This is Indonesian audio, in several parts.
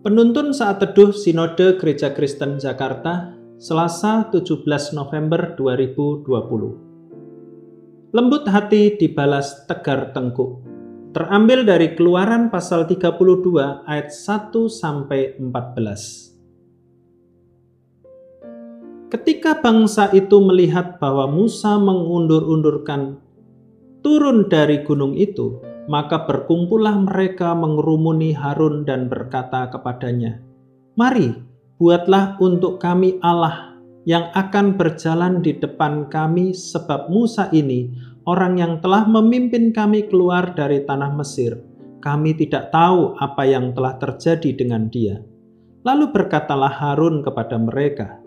Penuntun saat teduh Sinode Gereja Kristen Jakarta, Selasa 17 November 2020. Lembut hati dibalas tegar tengkuk. Terambil dari Keluaran pasal 32 ayat 1 sampai 14. Ketika bangsa itu melihat bahwa Musa mengundur-undurkan turun dari gunung itu, maka berkumpullah mereka mengerumuni Harun dan berkata kepadanya, Mari, buatlah untuk kami Allah yang akan berjalan di depan kami sebab Musa ini orang yang telah memimpin kami keluar dari tanah Mesir. Kami tidak tahu apa yang telah terjadi dengan dia. Lalu berkatalah Harun kepada mereka,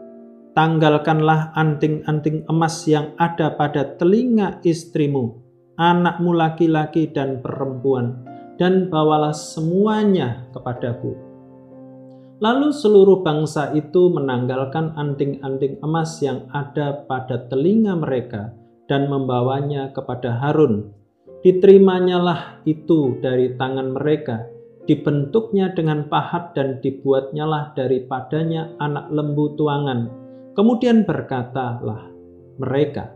Tanggalkanlah anting-anting emas yang ada pada telinga istrimu anakmu laki-laki dan perempuan, dan bawalah semuanya kepadaku. Lalu seluruh bangsa itu menanggalkan anting-anting emas yang ada pada telinga mereka dan membawanya kepada Harun. Diterimanyalah itu dari tangan mereka, dibentuknya dengan pahat dan dibuatnyalah daripadanya anak lembu tuangan. Kemudian berkatalah mereka,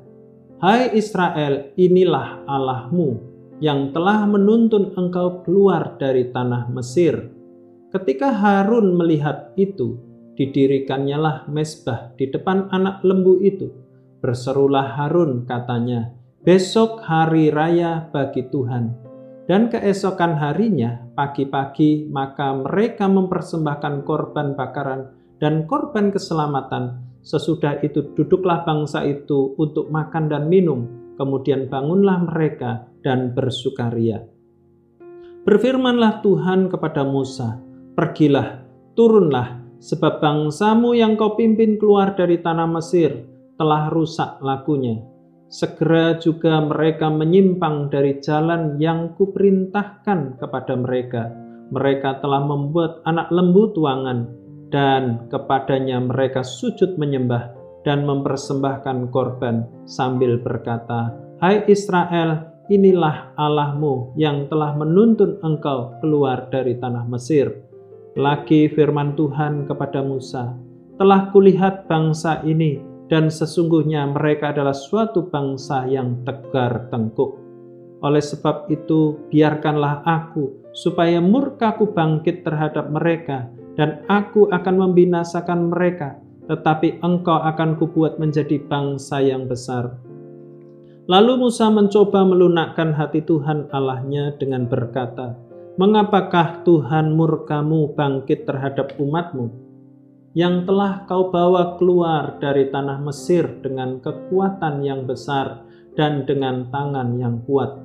Hai Israel, inilah Allahmu yang telah menuntun engkau keluar dari tanah Mesir. Ketika Harun melihat itu, didirikannya lah mesbah di depan anak lembu itu. Berserulah Harun katanya, besok hari raya bagi Tuhan. Dan keesokan harinya, pagi-pagi, maka mereka mempersembahkan korban bakaran dan korban keselamatan Sesudah itu duduklah bangsa itu untuk makan dan minum, kemudian bangunlah mereka dan bersukaria. Berfirmanlah Tuhan kepada Musa, "Pergilah, turunlah, sebab bangsamu yang kau pimpin keluar dari tanah Mesir telah rusak lakunya. Segera juga mereka menyimpang dari jalan yang kuperintahkan kepada mereka. Mereka telah membuat anak lembu tuangan, dan kepadanya mereka sujud menyembah dan mempersembahkan korban sambil berkata, Hai Israel, inilah Allahmu yang telah menuntun engkau keluar dari tanah Mesir. Lagi firman Tuhan kepada Musa, telah kulihat bangsa ini dan sesungguhnya mereka adalah suatu bangsa yang tegar tengkuk. Oleh sebab itu, biarkanlah aku supaya murkaku bangkit terhadap mereka dan aku akan membinasakan mereka, tetapi engkau akan kubuat menjadi bangsa yang besar. Lalu Musa mencoba melunakkan hati Tuhan Allahnya dengan berkata, Mengapakah Tuhan murkamu bangkit terhadap umatmu, yang telah kau bawa keluar dari tanah Mesir dengan kekuatan yang besar dan dengan tangan yang kuat?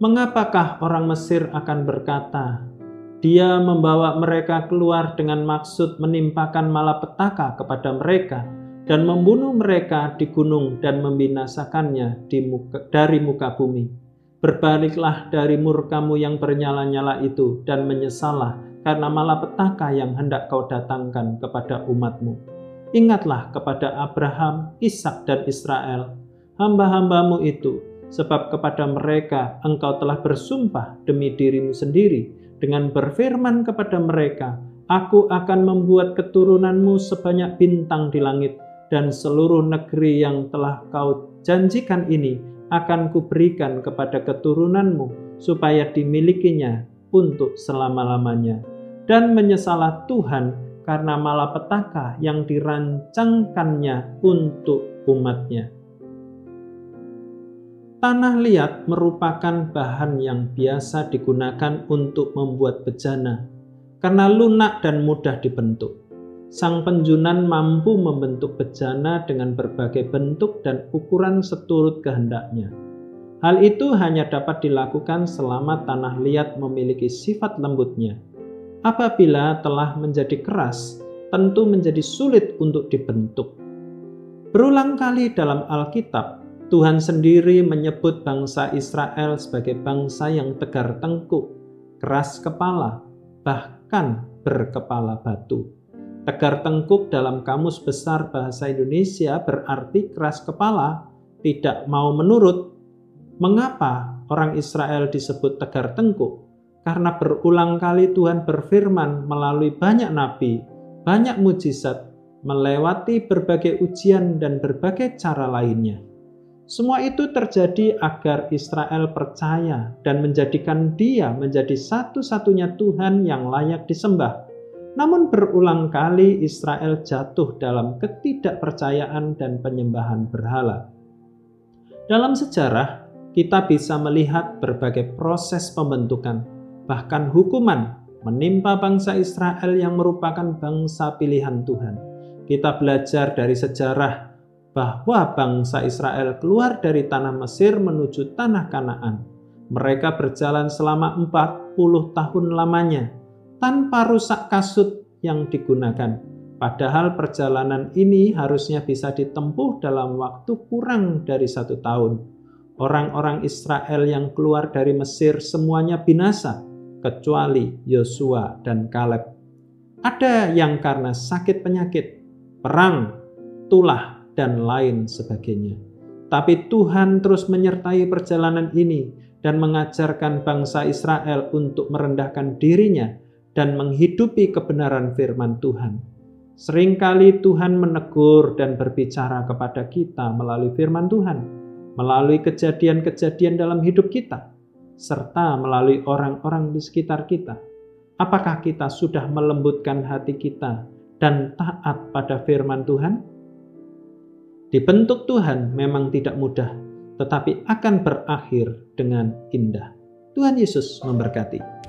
Mengapakah orang Mesir akan berkata, dia membawa mereka keluar dengan maksud menimpakan malapetaka kepada mereka dan membunuh mereka di gunung dan membinasakannya di muka, dari muka bumi. Berbaliklah dari murkamu yang bernyala-nyala itu dan menyesalah karena malapetaka yang hendak kau datangkan kepada umatmu. Ingatlah kepada Abraham, Ishak dan Israel, hamba-hambamu itu, sebab kepada mereka engkau telah bersumpah demi dirimu sendiri, dengan berfirman kepada mereka, Aku akan membuat keturunanmu sebanyak bintang di langit, dan seluruh negeri yang telah kau janjikan ini akan kuberikan kepada keturunanmu, supaya dimilikinya untuk selama-lamanya. Dan menyesalah Tuhan karena malapetaka yang dirancangkannya untuk umatnya. Tanah liat merupakan bahan yang biasa digunakan untuk membuat bejana karena lunak dan mudah dibentuk. Sang penjunan mampu membentuk bejana dengan berbagai bentuk dan ukuran seturut kehendaknya. Hal itu hanya dapat dilakukan selama tanah liat memiliki sifat lembutnya. Apabila telah menjadi keras, tentu menjadi sulit untuk dibentuk. Berulang kali dalam Alkitab, Tuhan sendiri menyebut bangsa Israel sebagai bangsa yang tegar tengkuk, keras kepala, bahkan berkepala batu. Tegar tengkuk dalam kamus besar bahasa Indonesia berarti keras kepala, tidak mau menurut. Mengapa orang Israel disebut tegar tengkuk? karena berulang kali Tuhan berfirman melalui banyak nabi, banyak mujizat, melewati berbagai ujian dan berbagai cara lainnya. Semua itu terjadi agar Israel percaya dan menjadikan Dia menjadi satu-satunya Tuhan yang layak disembah. Namun, berulang kali Israel jatuh dalam ketidakpercayaan dan penyembahan berhala. Dalam sejarah, kita bisa melihat berbagai proses pembentukan, bahkan hukuman menimpa bangsa Israel yang merupakan bangsa pilihan Tuhan. Kita belajar dari sejarah bahwa bangsa Israel keluar dari tanah Mesir menuju tanah Kanaan. Mereka berjalan selama 40 tahun lamanya tanpa rusak kasut yang digunakan. Padahal perjalanan ini harusnya bisa ditempuh dalam waktu kurang dari satu tahun. Orang-orang Israel yang keluar dari Mesir semuanya binasa, kecuali Yosua dan Kaleb. Ada yang karena sakit penyakit, perang, tulah, dan lain sebagainya. Tapi Tuhan terus menyertai perjalanan ini dan mengajarkan bangsa Israel untuk merendahkan dirinya dan menghidupi kebenaran firman Tuhan. Seringkali Tuhan menegur dan berbicara kepada kita melalui firman Tuhan, melalui kejadian-kejadian dalam hidup kita, serta melalui orang-orang di sekitar kita. Apakah kita sudah melembutkan hati kita dan taat pada firman Tuhan? Dibentuk Tuhan memang tidak mudah, tetapi akan berakhir dengan indah. Tuhan Yesus memberkati.